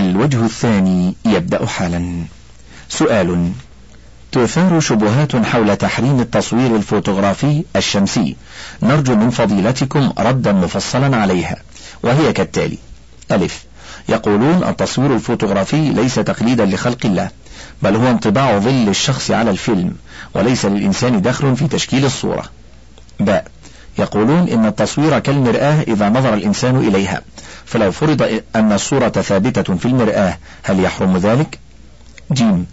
الوجه الثاني يبدأ حالا. سؤال. تثار شبهات حول تحريم التصوير الفوتوغرافي الشمسي. نرجو من فضيلتكم ردا مفصلا عليها. وهي كالتالي. ألف. يقولون التصوير الفوتوغرافي ليس تقليدا لخلق الله بل هو انطباع ظل الشخص على الفيلم وليس للإنسان دخل في تشكيل الصورة. باء. يقولون إن التصوير كالمرآة إذا نظر الإنسان إليها. فلو فرض أن الصورة ثابتة في المرآة هل يحرم ذلك؟ جيم.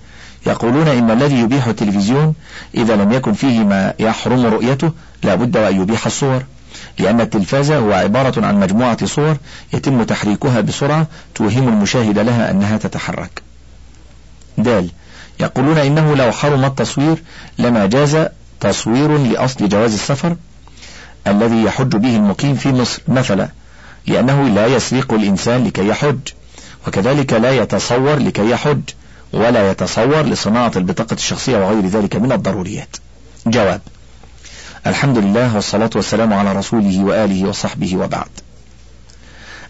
يقولون إن الذي يبيح التلفزيون إذا لم يكن فيه ما يحرم رؤيته لا بد وأن يبيح الصور. لأن التلفاز هو عبارة عن مجموعة صور يتم تحريكها بسرعة توهم المشاهد لها أنها تتحرك. دال. يقولون إنه لو حرم التصوير لما جاز تصوير لأصل جواز السفر. الذي يحج به المقيم في مصر مثلا لأنه لا يسرق الإنسان لكي يحج وكذلك لا يتصور لكي يحج ولا يتصور لصناعة البطاقة الشخصية وغير ذلك من الضروريات. جواب الحمد لله والصلاة والسلام على رسوله وآله وصحبه وبعد.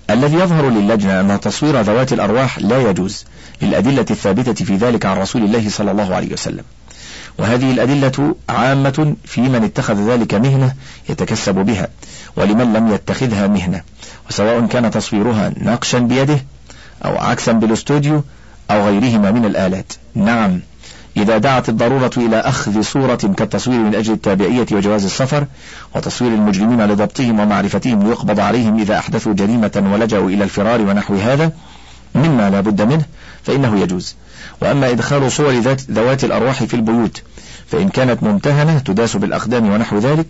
الذي يظهر للجنة أن تصوير ذوات الأرواح لا يجوز للأدلة الثابتة في ذلك عن رسول الله صلى الله عليه وسلم. وهذه الأدلة عامة في من اتخذ ذلك مهنة يتكسب بها ولمن لم يتخذها مهنة وسواء كان تصويرها نقشا بيده أو عكسا بالاستوديو أو غيرهما من الآلات. نعم إذا دعت الضرورة إلى أخذ صورة كالتصوير من أجل التابعية وجواز السفر وتصوير المجرمين لضبطهم ومعرفتهم ليقبض عليهم إذا أحدثوا جريمة ولجأوا إلى الفرار ونحو هذا مما لا بد منه فإنه يجوز. وأما إدخال صور ذات ذوات الأرواح في البيوت فإن كانت ممتهنة تداس بالأقدام ونحو ذلك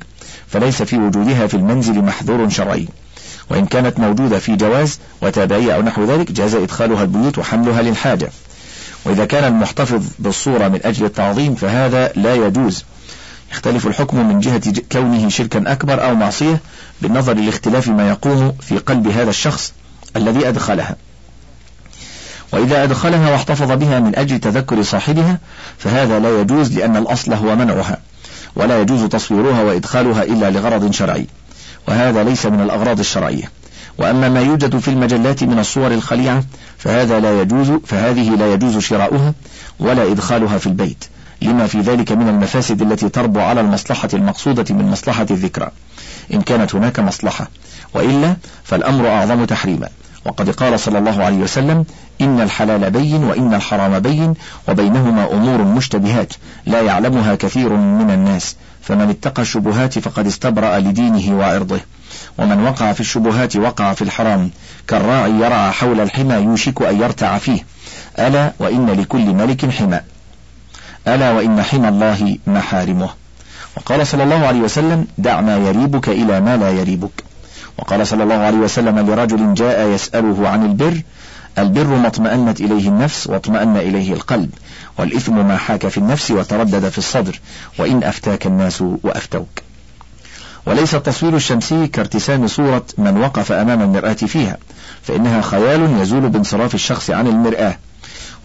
فليس في وجودها في المنزل محذور شرعي. وإن كانت موجودة في جواز وتابعية أو نحو ذلك جاز إدخالها البيوت وحملها للحاجة. وإذا كان المحتفظ بالصورة من أجل التعظيم فهذا لا يجوز. يختلف الحكم من جهة كونه شركا أكبر أو معصية بالنظر لاختلاف ما يقوم في قلب هذا الشخص الذي أدخلها. وإذا أدخلها واحتفظ بها من أجل تذكر صاحبها فهذا لا يجوز لأن الأصل هو منعها ولا يجوز تصويرها وإدخالها إلا لغرض شرعي وهذا ليس من الأغراض الشرعية. وأما ما يوجد في المجلات من الصور الخليعة فهذا لا يجوز فهذه لا يجوز شراؤها ولا إدخالها في البيت لما في ذلك من المفاسد التي تربو على المصلحة المقصودة من مصلحة الذكرى. إن كانت هناك مصلحة وإلا فالأمر أعظم تحريما. وقد قال صلى الله عليه وسلم إن الحلال بين وإن الحرام بين وبينهما أمور مشتبهات لا يعلمها كثير من الناس فمن اتقى الشبهات فقد استبرأ لدينه وعرضه ومن وقع في الشبهات وقع في الحرام كالراعي يرعى حول الحمى يوشك أن يرتع فيه ألا وإن لكل ملك حمى ألا وإن حمى الله محارمه. وقال صلى الله عليه وسلم دع ما يريبك إلى ما لا يريبك. وقال صلى الله عليه وسلم لرجل جاء يسأله عن البر البر ما اطمأنت إليه النفس واطمأن إليه القلب والإثم ما حاك في النفس وتردد في الصدر وإن أفتاك الناس وأفتوك. وليس التصوير الشمسي كارتسام صورة من وقف أمام المرآة فيها فإنها خيال يزول بانصراف الشخص عن المرآة.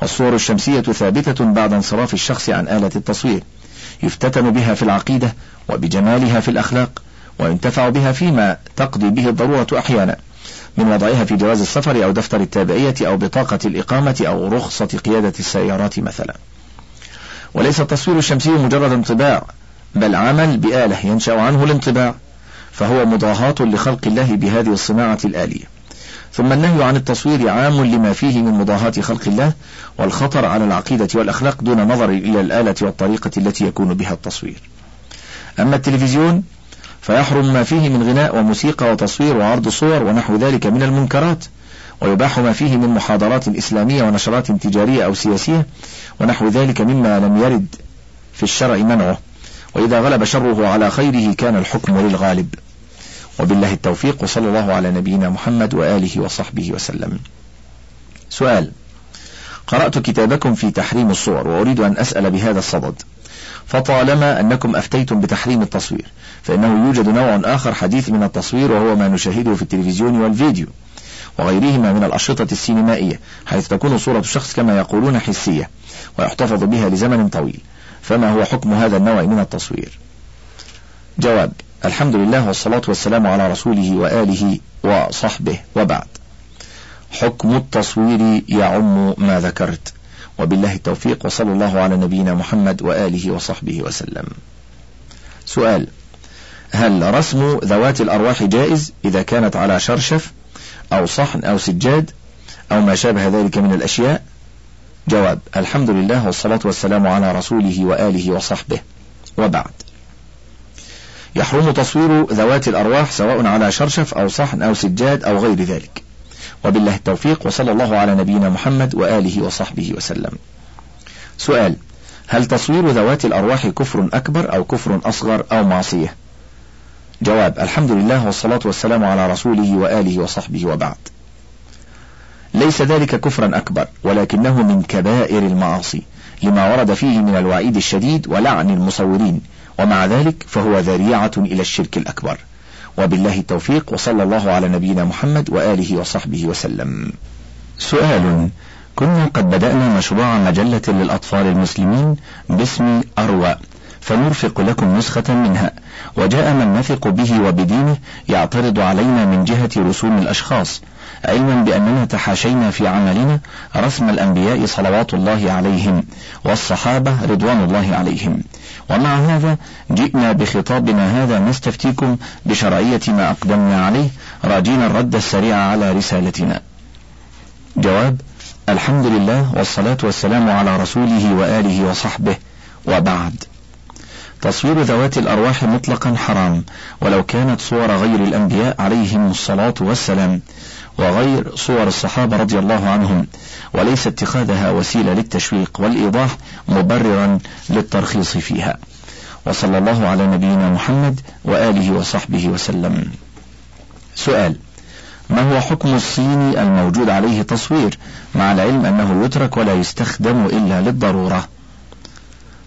والصور الشمسية ثابتة بعد انصراف الشخص عن آلة التصوير. يفتتن بها في العقيدة وبجمالها في الأخلاق وينتفع بها فيما تقضي به الضرورة أحيانا من وضعها في جواز السفر أو دفتر التابعية أو بطاقة الإقامة أو رخصة قيادة السيارات مثلا. وليس التصوير الشمسي مجرد انطباع بل عمل بآلة ينشأ عنه الانطباع فهو مضاهاة لخلق الله بهذه الصناعة الآلية. ثم النهي عن التصوير عام لما فيه من مضاهاة خلق الله والخطر على العقيدة والأخلاق دون نظر إلى الآلة والطريقة التي يكون بها التصوير. أما التلفزيون فيحرم ما فيه من غناء وموسيقى وتصوير وعرض صور ونحو ذلك من المنكرات ويباح ما فيه من محاضرات إسلامية ونشرات تجارية أو سياسية ونحو ذلك مما لم يرد في الشرع منعه. وإذا غلب شره على خيره كان الحكم للغالب. وبالله التوفيق وصلى الله على نبينا محمد وآله وصحبه وسلم. سؤال قرأت كتابكم في تحريم الصور وأريد أن أسأل بهذا الصدد. فطالما أنكم أفتيتم بتحريم التصوير فإنه يوجد نوع آخر حديث من التصوير وهو ما نشاهده في التلفزيون والفيديو وغيرهما من الأشرطة السينمائية حيث تكون صورة الشخص كما يقولون حسية ويحتفظ بها لزمن طويل. فما هو حكم هذا النوع من التصوير؟ جواب الحمد لله والصلاة والسلام على رسوله وآله وصحبه وبعد. حكم التصوير يعم ما ذكرت. وبالله التوفيق وصلى الله على نبينا محمد وآله وصحبه وسلم. سؤال هل رسم ذوات الأرواح جائز إذا كانت على شرشف أو صحن أو سجاد أو ما شابه ذلك من الأشياء؟ جواب الحمد لله والصلاة والسلام على رسوله وآله وصحبه. وبعد يحرم تصوير ذوات الأرواح سواء على شرشف أو صحن أو سجاد أو غير ذلك. وبالله التوفيق وصلى الله على نبينا محمد وآله وصحبه وسلم. سؤال هل تصوير ذوات الأرواح كفر أكبر أو كفر أصغر أو معصية؟ جواب الحمد لله والصلاة والسلام على رسوله وآله وصحبه وبعد. ليس ذلك كفرا أكبر ولكنه من كبائر المعاصي لما ورد فيه من الوعيد الشديد ولعن المصورين ومع ذلك فهو ذريعة إلى الشرك الأكبر. وبالله التوفيق وصلى الله على نبينا محمد وآله وصحبه وسلم. سؤال كنا قد بدأنا مشروع مجلة للأطفال المسلمين باسم أروى فنرفق لكم نسخة منها وجاء من نثق به وبدينه يعترض علينا من جهة رسوم الأشخاص علما بأننا تحاشينا في عملنا رسم الأنبياء صلوات الله عليهم والصحابة رضوان الله عليهم. ومع هذا جئنا بخطابنا هذا نستفتيكم بشرعية ما أقدمنا عليه راجين الرد السريع على رسالتنا. جواب الحمد لله والصلاة والسلام على رسوله وآله وصحبه. وبعد تصوير ذوات الأرواح مطلقا حرام ولو كانت صور غير الأنبياء عليهم الصلاة والسلام. وغير صور الصحابة رضي الله عنهم وليس اتخاذها وسيلة للتشويق والإيضاح مبررا للترخيص فيها. وصلى الله على نبينا محمد وآله وصحبه وسلم. سؤال ما هو حكم الصيني الموجود عليه تصوير مع العلم أنه يترك ولا يستخدم إلا للضرورة؟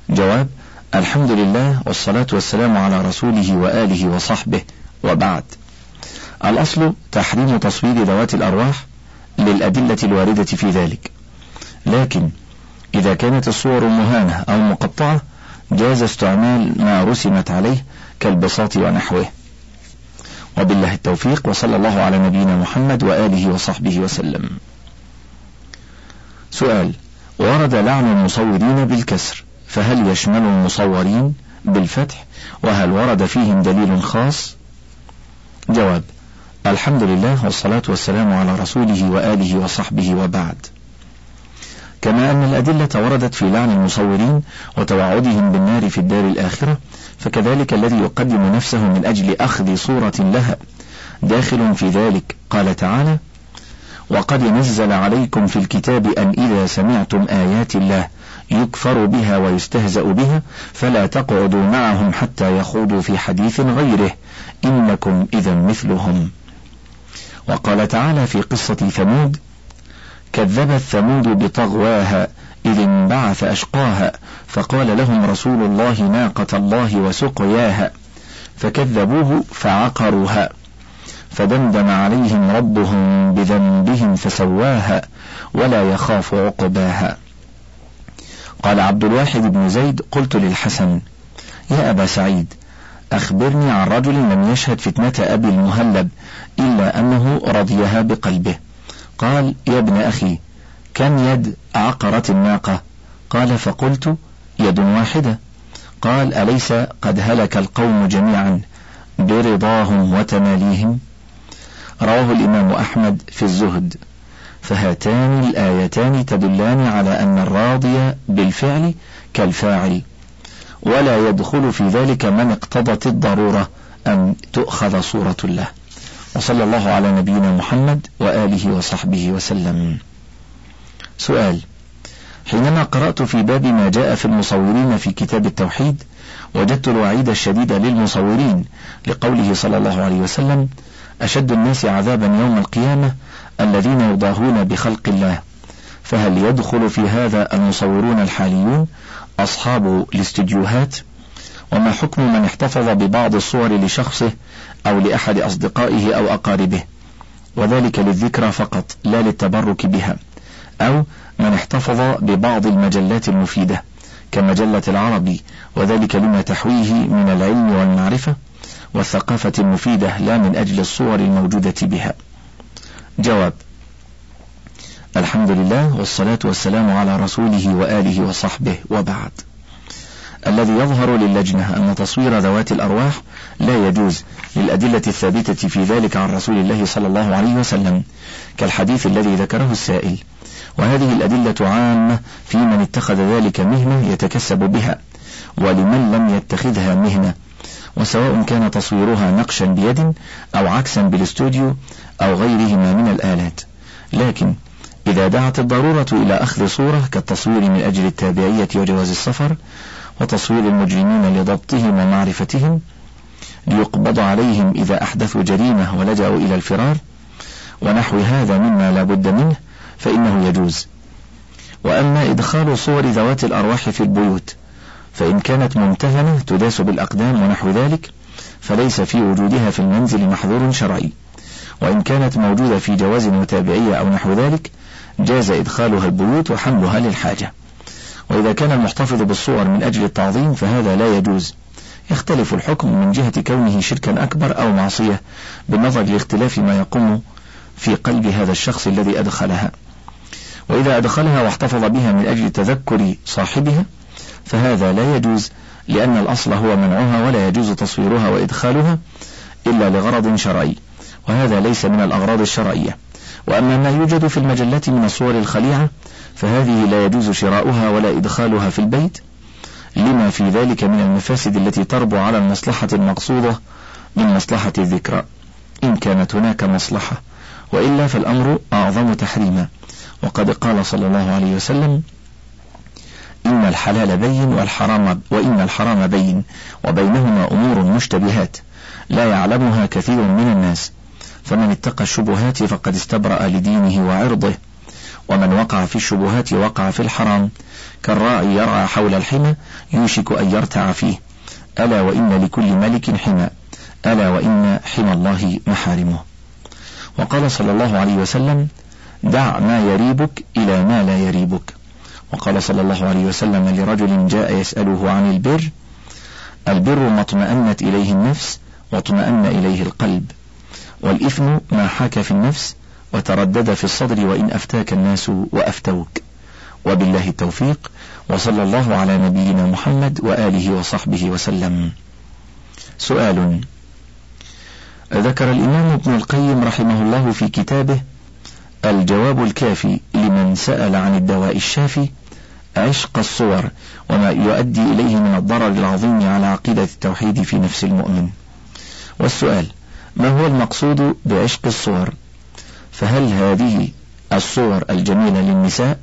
جواب الحمد لله والصلاة والسلام على رسوله وآله وصحبه. وبعد الأصل تحريم تصوير ذوات الأرواح للأدلة الواردة في ذلك. لكن إذا كانت الصور مهانة أو مقطعة جاز استعمال ما رسمت عليه كالبساط ونحوه. وبالله التوفيق وصلى الله على نبينا محمد وآله وصحبه وسلم. سؤال ورد لعن المصورين بالكسر فهل يشمل المصورين بالفتح؟ وهل ورد فيهم دليل خاص؟ جواب الحمد لله والصلاة والسلام على رسوله وآله وصحبه وبعد. كما أن الأدلة وردت في لعن المصورين وتوعدهم بالنار في الدار الآخرة فكذلك الذي يقدم نفسه من أجل أخذ صورة لها داخل في ذلك. قال تعالى وقد نزل عليكم في الكتاب أن إذا سمعتم آيات الله يكفر بها ويستهزأ بها فلا تقعدوا معهم حتى يخوضوا في حديث غيره إنكم إذا مثلهم. وقال تعالى في قصة ثمود كذبت ثمود بطغواها إذ انبعث أشقاها فقال لهم رسول الله ناقة الله وسقياها فكذبوه فعقروها فدمدم عليهم ربهم بذنبهم فسواها ولا يخاف عقباها. قال عبد الواحد بن زيد قلت للحسن يا أبا سعيد أخبرني عن رجل لم يشهد فتنة أبي المهلب إلا أنه رضيها بقلبه. قال يا ابن أخي كم يد عقرت الناقة قال فقلت يد واحدة. قال أليس قد هلك القوم جميعا برضاهم وتماليهم رواه الإمام أحمد في الزهد. فهاتان الآيتان تدلان على أن الراضي بالفعل كالفاعل ولا يدخل في ذلك من اقتضت الضرورة أن تؤخذ صورة له وصلى الله على نبينا محمد وآله وصحبه وسلم. سؤال حينما قرأت في باب ما جاء في المصورين في كتاب التوحيد وجدت الوعيد الشديد للمصورين لقوله صلى الله عليه وسلم أشد الناس عذابا يوم القيامة الذين يضاهون بخلق الله. فهل يدخل في هذا المصورون الحاليون أصحاب الاستديوهات وما حكم من احتفظ ببعض الصور لشخصه أو لأحد أصدقائه أو أقاربه. وذلك للذكرى فقط لا للتبرك بها. أو من احتفظ ببعض المجلات المفيدة كمجلة العربي وذلك لما تحويه من العلم والمعرفة والثقافة المفيدة لا من أجل الصور الموجودة بها. جواب الحمد لله والصلاة والسلام على رسوله وآله وصحبه وبعد. الذي يظهر للجنة أن تصوير ذوات الأرواح لا يجوز للأدلة الثابتة في ذلك عن رسول الله صلى الله عليه وسلم كالحديث الذي ذكره السائل. وهذه الأدلة عامة في من اتخذ ذلك مهنة يتكسب بها ولمن لم يتخذها مهنة. وسواء كان تصويرها نقشا بيد أو عكسا بالاستوديو أو غيرهما من الآلات. لكن إذا دعت الضرورة إلى أخذ صورة كالتصوير من أجل التابعية وجواز السفر وتصوير المجرمين لضبطهم ومعرفتهم ليقبض عليهم إذا أحدثوا جريمة ولجأوا إلى الفرار ونحو هذا مما لا بد منه فإنه يجوز. وأما إدخال صور ذوات الأرواح في البيوت فإن كانت ممتهنة تداس بالأقدام ونحو ذلك فليس في وجودها في المنزل محظور شرعي. وإن كانت موجودة في جواز متابعية أو نحو ذلك جاز إدخالها البيوت وحملها للحاجة. وإذا كان المحتفظ بالصور من أجل التعظيم فهذا لا يجوز. يختلف الحكم من جهة كونه شركا أكبر أو معصية بالنظر لاختلاف ما يقوم في قلب هذا الشخص الذي أدخلها. وإذا أدخلها واحتفظ بها من أجل تذكر صاحبها فهذا لا يجوز لأن الأصل هو منعها ولا يجوز تصويرها وإدخالها إلا لغرض شرعي. وهذا ليس من الأغراض الشرعية. وأما ما يوجد في المجلات من الصور الخليعة فهذه لا يجوز شراؤها ولا إدخالها في البيت. لما في ذلك من المفاسد التي تربو على المصلحة المقصودة من مصلحة الذكرى. إن كانت هناك مصلحة وإلا فالأمر أعظم تحريما. وقد قال صلى الله عليه وسلم إن الحلال بين والحرام وإن الحرام بين وبينهما أمور مشتبهات. لا يعلمها كثير من الناس. فمن اتقى الشبهات فقد استبرأ لدينه وعرضه ومن وقع في الشبهات وقع في الحرام كالراعي يرعى حول الحمى يوشك أن يرتع فيه. ألا وإن لكل ملك حمى ألا وإن حمى الله محارمه. وقال صلى الله عليه وسلم دع ما يريبك إلى ما لا يريبك. وقال صلى الله عليه وسلم لرجل جاء يسأله عن البر البر ما اطمأنت إليه النفس واطمأن إليه القلب. والإثم ما حاك في النفس وتردد في الصدر وإن أفتاك الناس وأفتوك. وبالله التوفيق وصلى الله على نبينا محمد وآله وصحبه وسلم. سؤال ذكر الإمام ابن القيم رحمه الله في كتابه الجواب الكافي لمن سأل عن الدواء الشافي عشق الصور وما يؤدي إليه من الضرر العظيم على عقيدة التوحيد في نفس المؤمن. والسؤال ما هو المقصود بعشق الصور؟ فهل هذه الصور الجميلة للنساء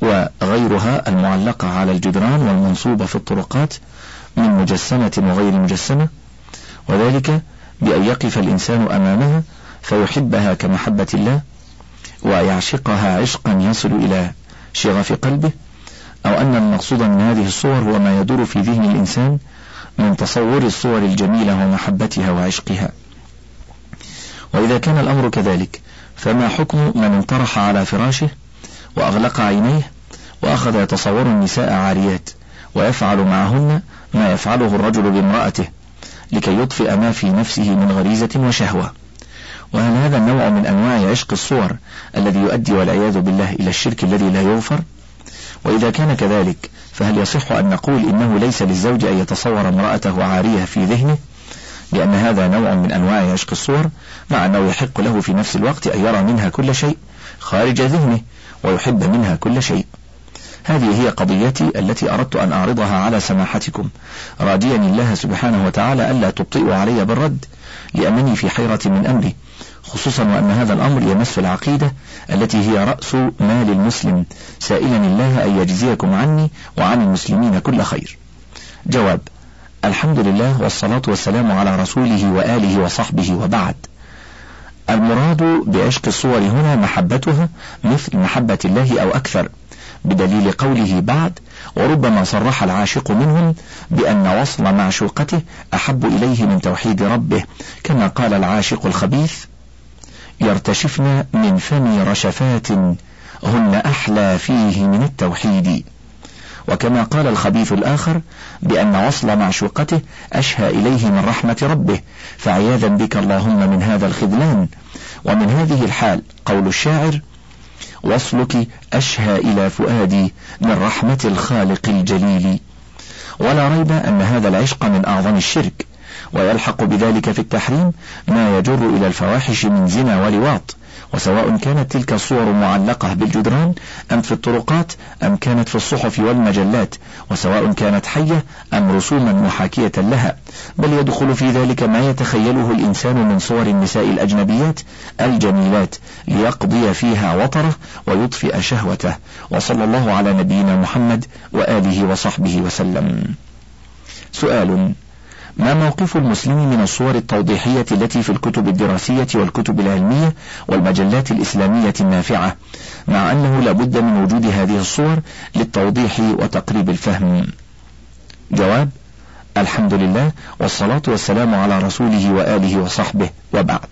وغيرها المعلقة على الجدران والمنصوبة في الطرقات من مجسمة وغير مجسمة؟ وذلك بأن يقف الإنسان أمامها فيحبها كمحبة الله ويعشقها عشقا يصل إلى شغف قلبه؟ أو أن المقصود من هذه الصور هو ما يدور في ذهن الإنسان من تصور الصور الجميلة ومحبتها وعشقها؟ وإذا كان الأمر كذلك فما حكم من انطرح على فراشه وأغلق عينيه وأخذ يتصور النساء عاريات ويفعل معهن ما يفعله الرجل بامرأته لكي يطفئ ما في نفسه من غريزة وشهوة. وهل هذا النوع من أنواع عشق الصور الذي يؤدي والعياذ بالله إلى الشرك الذي لا يغفر؟ وإذا كان كذلك فهل يصح أن نقول إنه ليس للزوج أن يتصور امرأته عارية في ذهنه؟ لأن هذا نوع من أنواع عشق الصور مع أنه يحق له في نفس الوقت أن يرى منها كل شيء خارج ذهنه ويحب منها كل شيء. هذه هي قضيتي التي أردت أن أعرضها على سماحتكم. راجيا الله سبحانه وتعالى ألا تبطئوا علي بالرد لأنني في حيرة من أمري خصوصا وأن هذا الأمر يمس العقيدة التي هي رأس مال المسلم. سائلا الله أن يجزيكم عني وعن المسلمين كل خير. جواب الحمد لله والصلاة والسلام على رسوله وآله وصحبه وبعد. المراد بعشق الصور هنا محبتها مثل محبة الله أو أكثر بدليل قوله بعد وربما صرح العاشق منهم بأن وصل معشوقته أحب إليه من توحيد ربه كما قال العاشق الخبيث يرتشفن من فم رشفات هن أحلى فيه من التوحيد. وكما قال الخبيث الآخر بأن وصل معشوقته أشهى إليه من رحمة ربه فعياذا بك اللهم من هذا الخذلان. ومن هذه الحال قول الشاعر وصلك أشهى إلى فؤادي من رحمة الخالق الجليل. ولا ريب أن هذا العشق من أعظم الشرك ويلحق بذلك في التحريم ما يجر إلى الفواحش من زنا ولواط وسواء كانت تلك الصور معلقة بالجدران أم في الطرقات أم كانت في الصحف والمجلات وسواء كانت حية أم رسوما محاكية لها. بل يدخل في ذلك ما يتخيله الإنسان من صور النساء الأجنبيات الجميلات ليقضي فيها وطره ويطفئ شهوته. وصلى الله على نبينا محمد وآله وصحبه وسلم. سؤال ما موقف المسلم من الصور التوضيحية التي في الكتب الدراسية والكتب العلمية والمجلات الإسلامية النافعة مع أنه لابد من وجود هذه الصور للتوضيح وتقريب الفهم. جواب الحمد لله والصلاة والسلام على رسوله وآله وصحبه وبعد.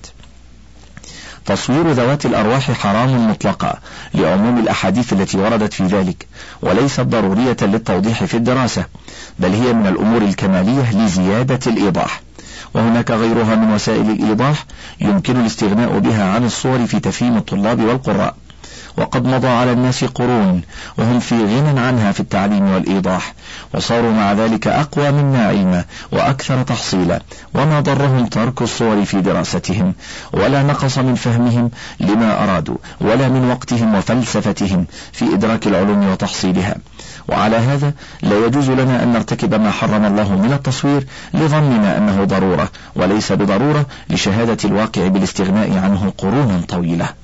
تصوير ذوات الأرواح حرام مطلقا لعموم الأحاديث التي وردت في ذلك وليست ضرورية للتوضيح في الدراسة بل هي من الأمور الكمالية لزيادة الإيضاح. وهناك غيرها من وسائل الإيضاح يمكن الاستغناء بها عن الصور في تفهيم الطلاب والقراء. وقد مضى على الناس قرون وهم في غنى عنها في التعليم والإيضاح وصاروا مع ذلك أقوى منا علما وأكثر تحصيلا وما ضرهم ترك الصور في دراستهم ولا نقص من فهمهم لما أرادوا ولا من وقتهم وفلسفتهم في إدراك العلوم وتحصيلها. وعلى هذا لا يجوز لنا أن نرتكب ما حرم الله من التصوير لظننا أنه ضرورة وليس بضرورة لشهادة الواقع بالاستغناء عنه قرونا طويلة.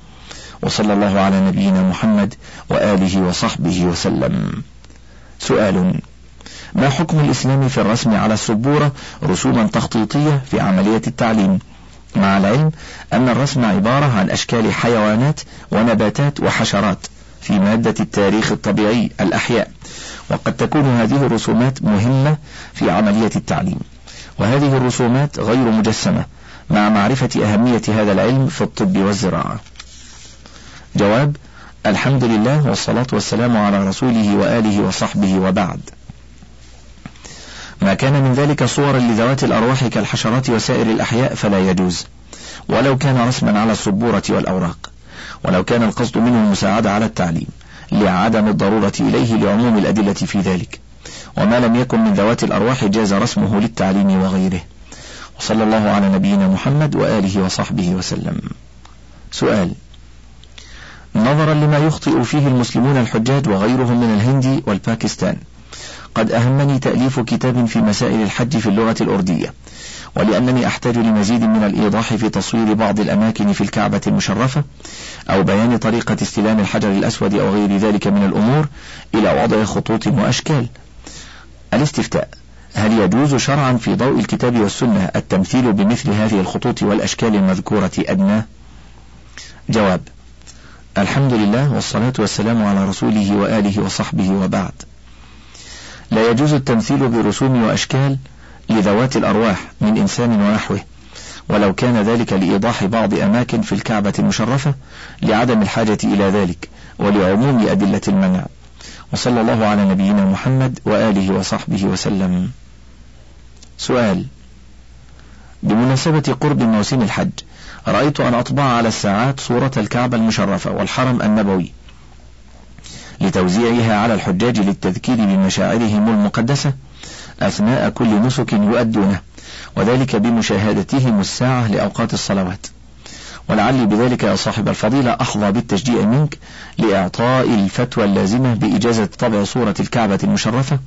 وصلى الله على نبينا محمد وآله وصحبه وسلم. سؤال ما حكم الإسلام في الرسم على السبورة رسوما تخطيطية في عملية التعليم؟ مع العلم أن الرسم عبارة عن أشكال حيوانات ونباتات وحشرات في مادة التاريخ الطبيعي الأحياء وقد تكون هذه الرسومات مهمة في عملية التعليم. وهذه الرسومات غير مجسمة مع معرفة أهمية هذا العلم في الطب والزراعة. جواب الحمد لله والصلاة والسلام على رسوله وآله وصحبه وبعد. ما كان من ذلك صورا لذوات الأرواح كالحشرات وسائر الأحياء فلا يجوز ولو كان رسما على السبورة والأوراق ولو كان القصد منه المساعدة على التعليم لعدم الضرورة إليه لعموم الأدلة في ذلك. وما لم يكن من ذوات الأرواح جاز رسمه للتعليم وغيره. وصلى الله على نبينا محمد وآله وصحبه وسلم. سؤال نظرا لما يخطئ فيه المسلمون الحجاج وغيرهم من الهند والباكستان. قد أهمني تأليف كتاب في مسائل الحج في اللغة الأردية ولأنني أحتاج لمزيد من الإيضاح في تصوير بعض الأماكن في الكعبة المشرفة أو بيان طريقة استلام الحجر الأسود أو غير ذلك من الأمور إلى وضع خطوط وأشكال. الاستفتاء هل يجوز شرعا في ضوء الكتاب والسنة التمثيل بمثل هذه الخطوط والأشكال المذكورة أدنى؟ جواب الحمد لله والصلاة والسلام على رسوله وآله وصحبه وبعد. لا يجوز التمثيل برسوم وأشكال لذوات الأرواح من إنسان ونحوه ولو كان ذلك لإيضاح بعض أماكن في الكعبة المشرفة لعدم الحاجة إلى ذلك ولعموم أدلة المنع. وصلى الله على نبينا محمد وآله وصحبه وسلم. سؤال بمناسبة قرب موسم الحج رأيت أن أطبع على الساعات صورة الكعبة المشرفة والحرم النبوي لتوزيعها على الحجاج للتذكير بمشاعرهم المقدسة أثناء كل نسك يؤدونه وذلك بمشاهدتهم الساعة لأوقات الصلوات. ولعلي بذلك يا صاحب الفضيلة أحظى بالتشجيع منك لإعطاء الفتوى اللازمة بإجازة طبع صورة الكعبة المشرفة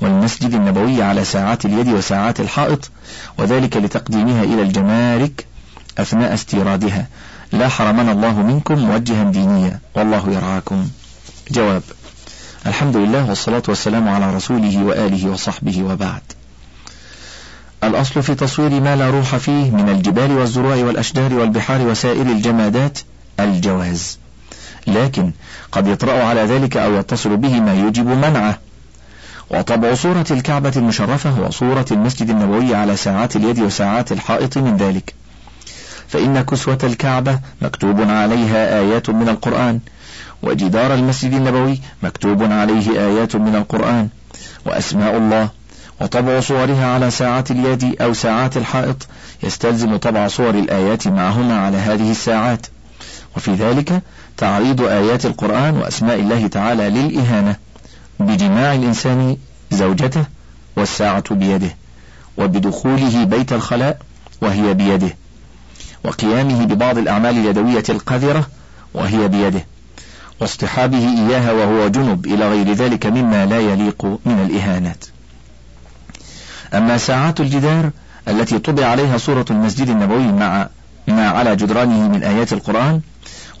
والمسجد النبوي على ساعات اليد وساعات الحائط وذلك لتقديمها إلى الجمارك أثناء استيرادها. لا حرمنا الله منكم موجها دينيا. والله يرعاكم. جواب. الحمد لله والصلاة والسلام على رسوله وآله وصحبه وبعد. الأصل في تصوير ما لا روح فيه من الجبال والزروع والأشجار والبحار وسائر الجمادات الجواز. لكن قد يطرأ على ذلك أو يتصل به ما يوجب منعه. وطبع صورة الكعبة المشرفة وصورة المسجد النبوي على ساعات اليد وساعات الحائط من ذلك. فإن كسوة الكعبة مكتوب عليها آيات من القرآن وجدار المسجد النبوي مكتوب عليه آيات من القرآن وأسماء الله وطبع صورها على ساعات اليد أو ساعات الحائط يستلزم طبع صور الآيات معهما على هذه الساعات. وفي ذلك تعريض آيات القرآن وأسماء الله تعالى للإهانة بجماع الإنسان زوجته والساعة بيده وبدخوله بيت الخلاء وهي بيده. وقيامه ببعض الأعمال اليدوية القذرة وهي بيده واصطحابه إياها وهو جنب إلى غير ذلك مما لا يليق من الإهانات. أما ساعات الجدار التي طبع عليها صورة المسجد النبوي مع ما على جدرانه من آيات القرآن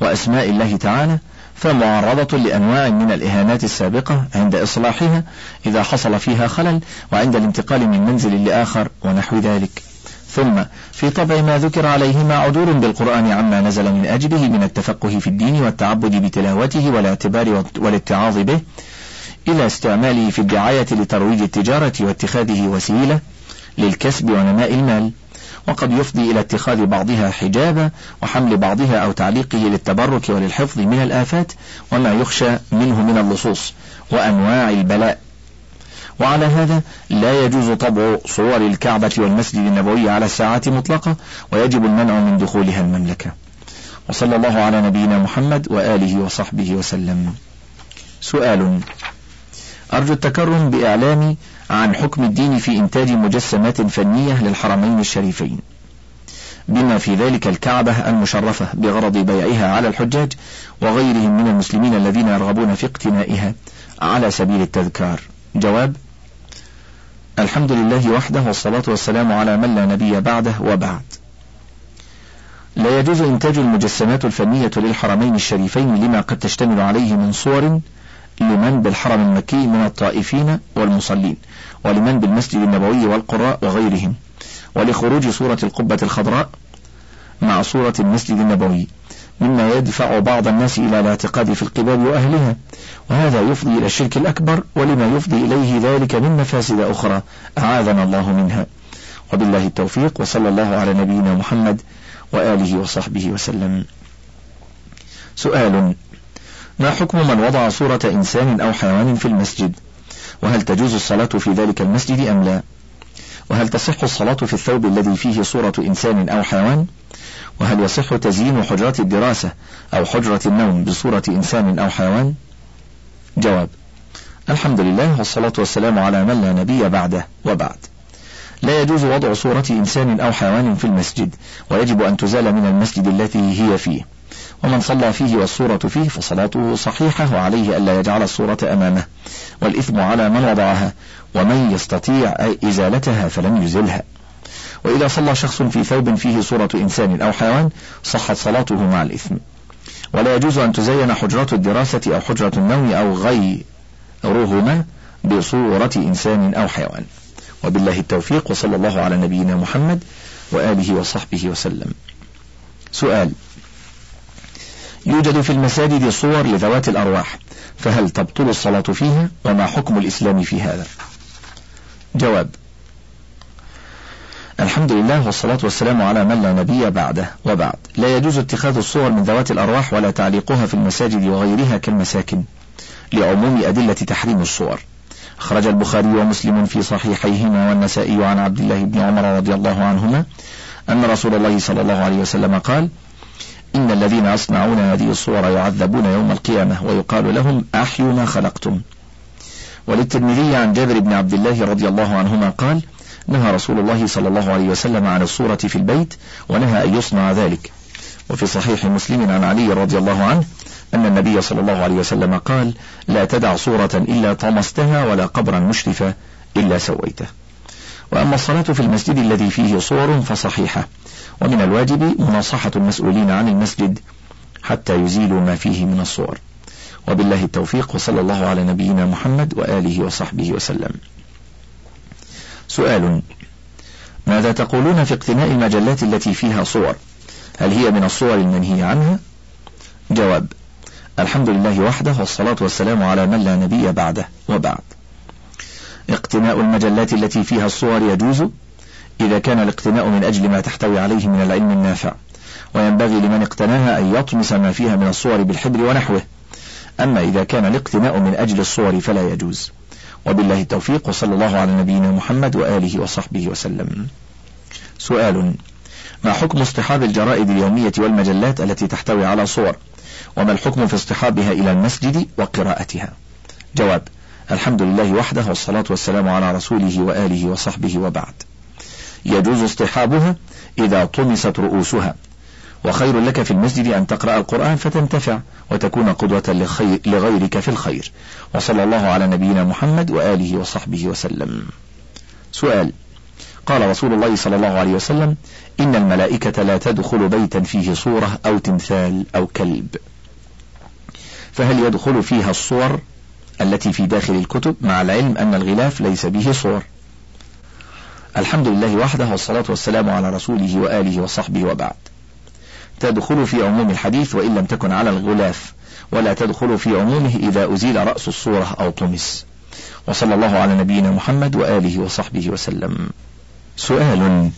وأسماء الله تعالى فمعرضة لأنواع من الإهانات السابقة عند إصلاحها إذا حصل فيها خلل وعند الانتقال من منزل لآخر ونحو ذلك. ثم في طبع ما ذكر عليهما عدول بالقرآن عما نزل من أجله من التفقه في الدين والتعبد بتلاوته والاعتبار والاتعاظ به إلى استعماله في الدعاية لترويج التجارة واتخاذه وسيلة للكسب ونماء المال. وقد يفضي إلى اتخاذ بعضها حجابا وحمل بعضها أو تعليقه للتبرك وللحفظ من الآفات وما يخشى منه من اللصوص وأنواع البلاء وعلى هذا لا يجوز طبع صور الكعبة والمسجد النبوي على الساعات مطلقة ويجب المنع من دخولها المملكة. وصلى الله على نبينا محمد وآله وصحبه وسلم. سؤال أرجو التكرم بإعلام عن حكم الدين في إنتاج مجسمات فنية للحرمين الشريفين. بما في ذلك الكعبة المشرفة بغرض بيعها على الحجاج وغيرهم من المسلمين الذين يرغبون في اقتنائها على سبيل التذكار. جواب الحمد لله وحده والصلاة والسلام على من لا نبي بعده وبعد. لا يجوز إنتاج المجسمات الفنية للحرمين الشريفين لما قد تشتمل عليه من صور لمن بالحرم المكي من الطائفين والمصلين ولمن بالمسجد النبوي والقراء وغيرهم ولخروج صورة القبة الخضراء مع صورة المسجد النبوي. مما يدفع بعض الناس إلى الاعتقاد في القباب وأهلها وهذا يفضي إلى الشرك الأكبر ولما يفضي إليه ذلك من مفاسد أخرى أعاذنا الله منها. وبالله التوفيق وصلى الله على نبينا محمد وآله وصحبه وسلم. سؤال ما حكم من وضع صورة إنسان أو حيوان في المسجد؟ وهل تجوز الصلاة في ذلك المسجد أم لا؟ وهل تصح الصلاة في الثوب الذي فيه صورة إنسان أو حيوان؟ وهل يصح تزيين حجرات الدراسة أو حجرة النوم بصورة إنسان أو حيوان؟ جواب الحمد لله والصلاة والسلام على من لا نبي بعده وبعد. لا يجوز وضع صورة إنسان أو حيوان في المسجد ويجب أن تزال من المسجد التي هي فيه. ومن صلى فيه والصورة فيه فصلاته صحيحة وعليه ألا يجعل الصورة أمامه. والإثم على من وضعها ومن يستطيع إزالتها فلم يزلها. وإذا صلى شخص في ثوب فيه صورة إنسان أو حيوان صحت صلاته مع الإثم. ولا يجوز أن تزين حجرات الدراسة أو حجرة النوم أو غيرهما بصورة إنسان أو حيوان. وبالله التوفيق وصلى الله على نبينا محمد وآله وصحبه وسلم. سؤال يوجد في المساجد صور لذوات الأرواح فهل تبطل الصلاة فيها؟ وما حكم الإسلام في هذا؟ جواب الحمد لله والصلاة والسلام على من لا نبي بعده وبعد. لا يجوز اتخاذ الصور من ذوات الأرواح ولا تعليقها في المساجد وغيرها كالمساكن لعموم أدلة تحريم الصور. أخرج البخاري ومسلم في صحيحيهما والنسائي عن عبد الله بن عمر رضي الله عنهما أن رسول الله صلى الله عليه وسلم قال إن الذين يصنعون هذه الصور يعذبون يوم القيامة ويقال لهم أحيوا ما خلقتم. وللترمذي عن جابر بن عبد الله رضي الله عنهما قال نهى رسول الله صلى الله عليه وسلم عن الصورة في البيت ونهى أن يصنع ذلك. وفي صحيح مسلم عن علي رضي الله عنه أن النبي صلى الله عليه وسلم قال لا تدع صورة إلا طمستها ولا قبرا مشرفا إلا سويته. وأما الصلاة في المسجد الذي فيه صور فصحيحة. ومن الواجب مناصحة المسؤولين عن المسجد حتى يزيلوا ما فيه من الصور. وبالله التوفيق وصلى الله على نبينا محمد وآله وصحبه وسلم. سؤال. ماذا تقولون في اقتناء المجلات التي فيها صور؟ هل هي من الصور المنهي عنها؟ جواب الحمد لله وحده والصلاة والسلام على من لا نبي بعده وبعد. اقتناء المجلات التي فيها الصور يجوز؟ إذا كان الاقتناء من أجل ما تحتوي عليه من العلم النافع. وينبغي لمن اقتناها أن يطمس ما فيها من الصور بالحبر ونحوه. أما إذا كان الاقتناء من أجل الصور فلا يجوز. وبالله التوفيق وصلى الله على نبينا محمد وآله وصحبه وسلم. سؤال ما حكم اصطحاب الجرائد اليومية والمجلات التي تحتوي على صور؟ وما الحكم في اصطحابها إلى المسجد وقراءتها؟ جواب الحمد لله وحده والصلاة والسلام على رسوله وآله وصحبه وبعد. يجوز اصطحابها إذا طمست رؤوسها. وخير لك في المسجد أن تقرأ القرآن فتنتفع وتكون قدوة لغيرك في الخير. وصلى الله على نبينا محمد وآله وصحبه وسلم. سؤال. قال رسول الله صلى الله عليه وسلم إن الملائكة لا تدخل بيتا فيه صورة أو تمثال أو كلب. فهل يدخل فيها الصور التي في داخل الكتب مع العلم أن الغلاف ليس به صور؟ الحمد لله وحده والصلاة والسلام على رسوله وآله وصحبه وبعد. تدخل في عموم الحديث وإن لم تكن على الغلاف ولا تدخل في عمومه إذا أزيل رأس الصورة أو طمس. وصلى الله على نبينا محمد وآله وصحبه وسلم. سؤال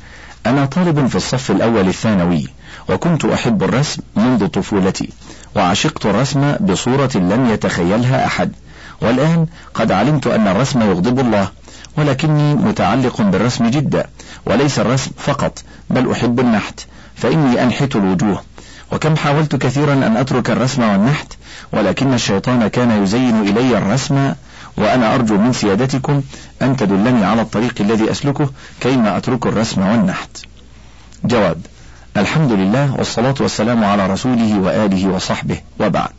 أنا طالب في الصف الأول الثانوي وكنت أحب الرسم منذ طفولتي وعشقت الرسم بصورة لم يتخيلها أحد. والآن قد علمت أن الرسم يغضب الله ولكني متعلق بالرسم جدا وليس الرسم فقط بل أحب النحت. فإني أنحت الوجوه. وكم حاولت كثيرا أن أترك الرسم والنحت ولكن الشيطان كان يزين إلي الرسم وأنا أرجو من سيادتكم أن تدلني على الطريق الذي أسلكه كيما أترك الرسم والنحت. جواب الحمد لله والصلاة والسلام على رسوله وآله وصحبه. وبعد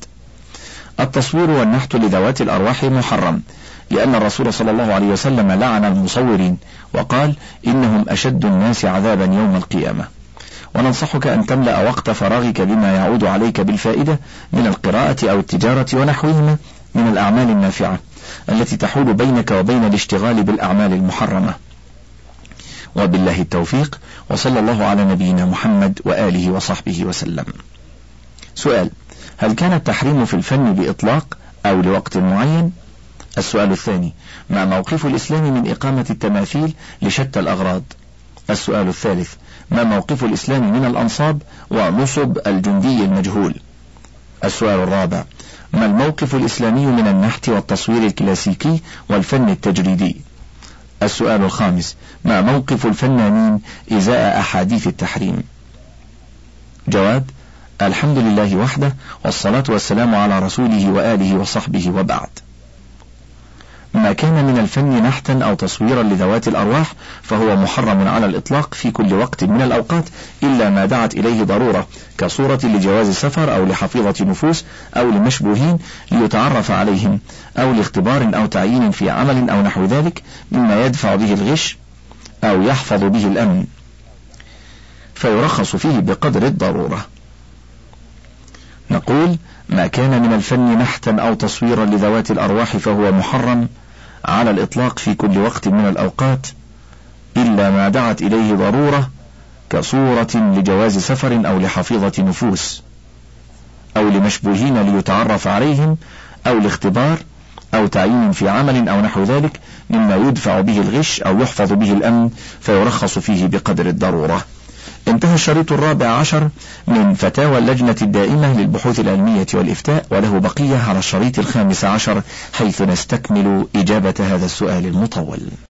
التصوير والنحت لذوات الأرواح محرم لأن الرسول صلى الله عليه وسلم لعن المصورين وقال إنهم أشد الناس عذابا يوم القيامة. وننصحك أن تملأ وقت فراغك بما يعود عليك بالفائدة من القراءة أو التجارة ونحوهما من الأعمال النافعة التي تحول بينك وبين الاشتغال بالأعمال المحرمة. وبالله التوفيق وصلى الله على نبينا محمد وآله وصحبه وسلم. سؤال هل كان التحريم في الفن بإطلاق أو لوقت معين؟ السؤال الثاني ما موقف الإسلام من إقامة التماثيل لشتى الأغراض؟ السؤال الثالث ما موقف الإسلام من الأنصاب ونصب الجندي المجهول. السؤال الرابع ما الموقف الإسلامي من النحت والتصوير الكلاسيكي والفن التجريدي؟ السؤال الخامس ما موقف الفنانين إزاء أحاديث التحريم؟ جواب الحمد لله وحده والصلاة والسلام على رسوله وآله وصحبه وبعد. ما كان من الفن نحتا أو تصويرا لذوات الأرواح فهو محرم على الإطلاق في كل وقت من الأوقات إلا ما دعت إليه ضرورة كصورة لجواز سفر أو لحفيظة نفوس أو لمشبوهين ليتعرف عليهم أو لاختبار أو تعيين في عمل أو نحو ذلك مما يدفع به الغش أو يحفظ به الأمن. فيرخص فيه بقدر الضرورة. نقول ما كان من الفن نحتا أو تصويرا لذوات الأرواح فهو محرم على الإطلاق في كل وقت من الأوقات إلا ما دعت إليه ضرورة كصورة لجواز سفر أو لحفيظة نفوس أو لمشبوهين ليتعرف عليهم أو لاختبار أو تعيين في عمل أو نحو ذلك مما يدفع به الغش أو يحفظ به الأمن فيرخص فيه بقدر الضرورة. انتهى الشريط الرابع عشر من فتاوى اللجنة الدائمة للبحوث العلمية والإفتاء وله بقية على الشريط الخامس عشر حيث نستكمل إجابة هذا السؤال المطول.